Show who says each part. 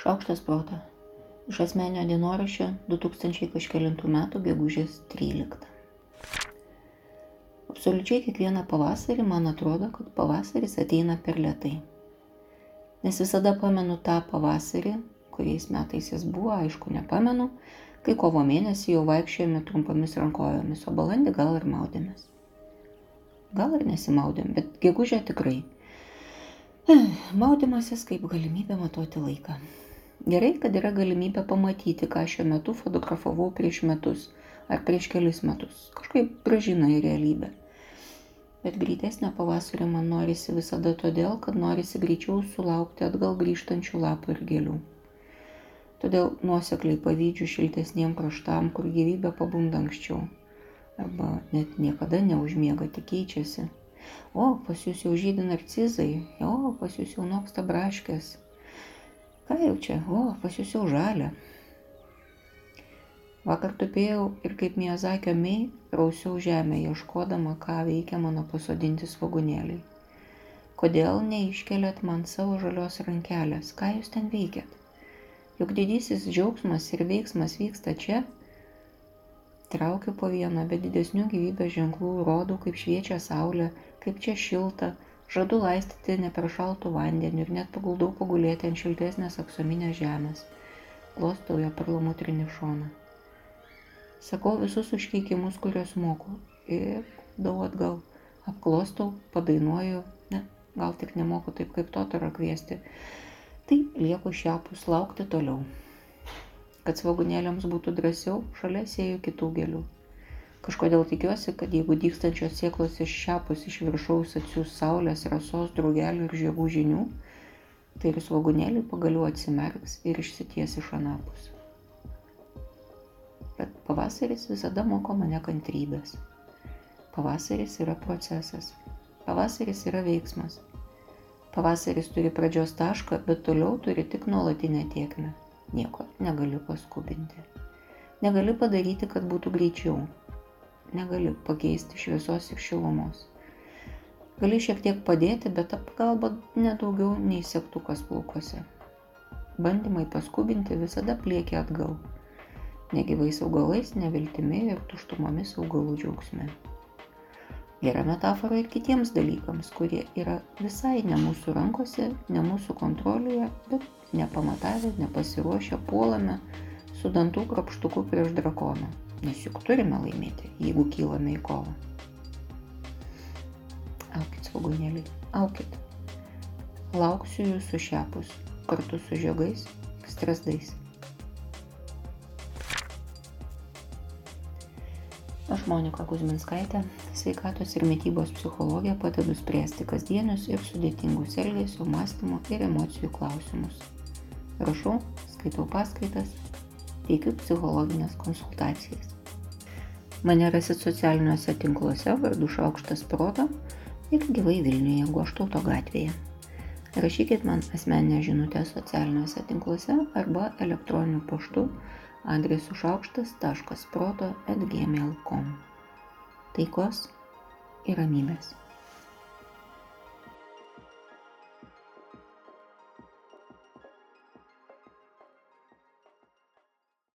Speaker 1: Šaukštas proto. Iš asmenio dienoraščio 2000 kažkėlintų metų gegužės 13. Absoliučiai kiekvieną pavasarį man atrodo, kad pavasaris ateina per lietai. Nes visada pamenu tą pavasarį, kuriais metais jis buvo, aišku, nepamenu, kai kovo mėnesį jau vaikščiojame trumpomis rankojomis, o balandį gal ir maudėmės. Gal ir nesimaudėm, bet gegužė tikrai. Maudimasis kaip galimybė matuoti laiką. Gerai, kad yra galimybė pamatyti, ką šiuo metu fotografavau prieš metus ar prieš kelis metus. Kažkaip gražina į realybę. Bet greitesnio pavasario man norisi visada todėl, kad norisi greičiau sulaukti atgal grįžtančių lapų ir gėlių. Todėl nuosekliai pavydžiu šiltesniem kraštam, kur gyvybė pabunda anksčiau. Arba net niekada neužmiega, tik keičiasi. O, pas jūs jau žydė narcizai, o, pas jūs jau noksta braškės, Ką jau čia? O, pas jūs jau žalia. Vakar tupėjau ir kaip Miyazakio mei rausiau žemę, ieškodama, ką veikia mano pasodinti svagūnėliai. Kodėl neiškelėt man savo žalios rankelės? Ką jūs ten veikiat? Juk didysis džiaugsmas ir veiksmas vyksta čia. Traukiu po vieną, bet didesnių gyvybės ženklų rodau, kaip šviečia saulė, kaip čia šilta, Žadu laistyti ne per šaltų vandeniu ir net paguldau pagulėti ant šiltesnės aksominės žemės. Glostau jo perlamutrinį šoną. Sakau visus užkeikimus, kuriuos moku. Ir dau atgal. Apklostau, padainuoju. Ne, gal tik nemoku taip kaip to tara kviesti. Tai lieku šiapus laukti toliau. Kad svagūnėliams būtų drąsiau, šalia sėjau kitų gėlių. Kažkodėl tikiuosi, kad jeigu dykstančios sieklos iš šiapus iš viršaus atsiūs saulės, rasos, draugelių ir žiogų žinių, tai ir svagūnėliai pagaliau atsimerks ir išsities iš anapus. Bet pavasaris visada moko mane kantrybės. Pavasaris yra procesas. Pavasaris yra veiksmas. Pavasaris turi pradžios tašką, bet toliau turi tik nuolatinę tiekmę. Nieko negali paskubinti. Negali padaryti, kad būtų greičiau negali pakeisti šviesos ir šilumos. Gali šiek tiek padėti, bet ta pagalba nedaugiau nei sektukas plaukuose. Bandymai paskubinti visada pliekia atgal. Negyvais augalais, neviltimi ir tuštumomis augalų džiaugsme. Gera metafora ir kitiems dalykams, kurie yra visai ne mūsų rankose, ne mūsų kontrolėje, bet nepamatavę, nepasiruošę puolame su dantų krapštuku prieš drakoną nes juk turime laimėti, jeigu kylame į kovą. Aukit svagūnėliai, aukit. Lauksiu jūsų šiapus, kartu su žiogais, stresdais. Aš Monika Kuzminskaitė, sveikatos ir mytybos psichologija padedu spręsti kasdienius ir sudėtingus elgesio, mąstymo ir emocijų klausimus. Rašau, skaitau paskaitas, teikiu psichologinės konsultacijas. Mane rasit socialiniuose tinkluose vardu Šaukštas Proto ir gyvai Vilniuje Goštauto gatvėje. Rašykit man asmeninę žinutę socialiniuose tinkluose arba elektroniniu paštu adresu šaukštas.proto atgmail.com. Taikos ir ramybės.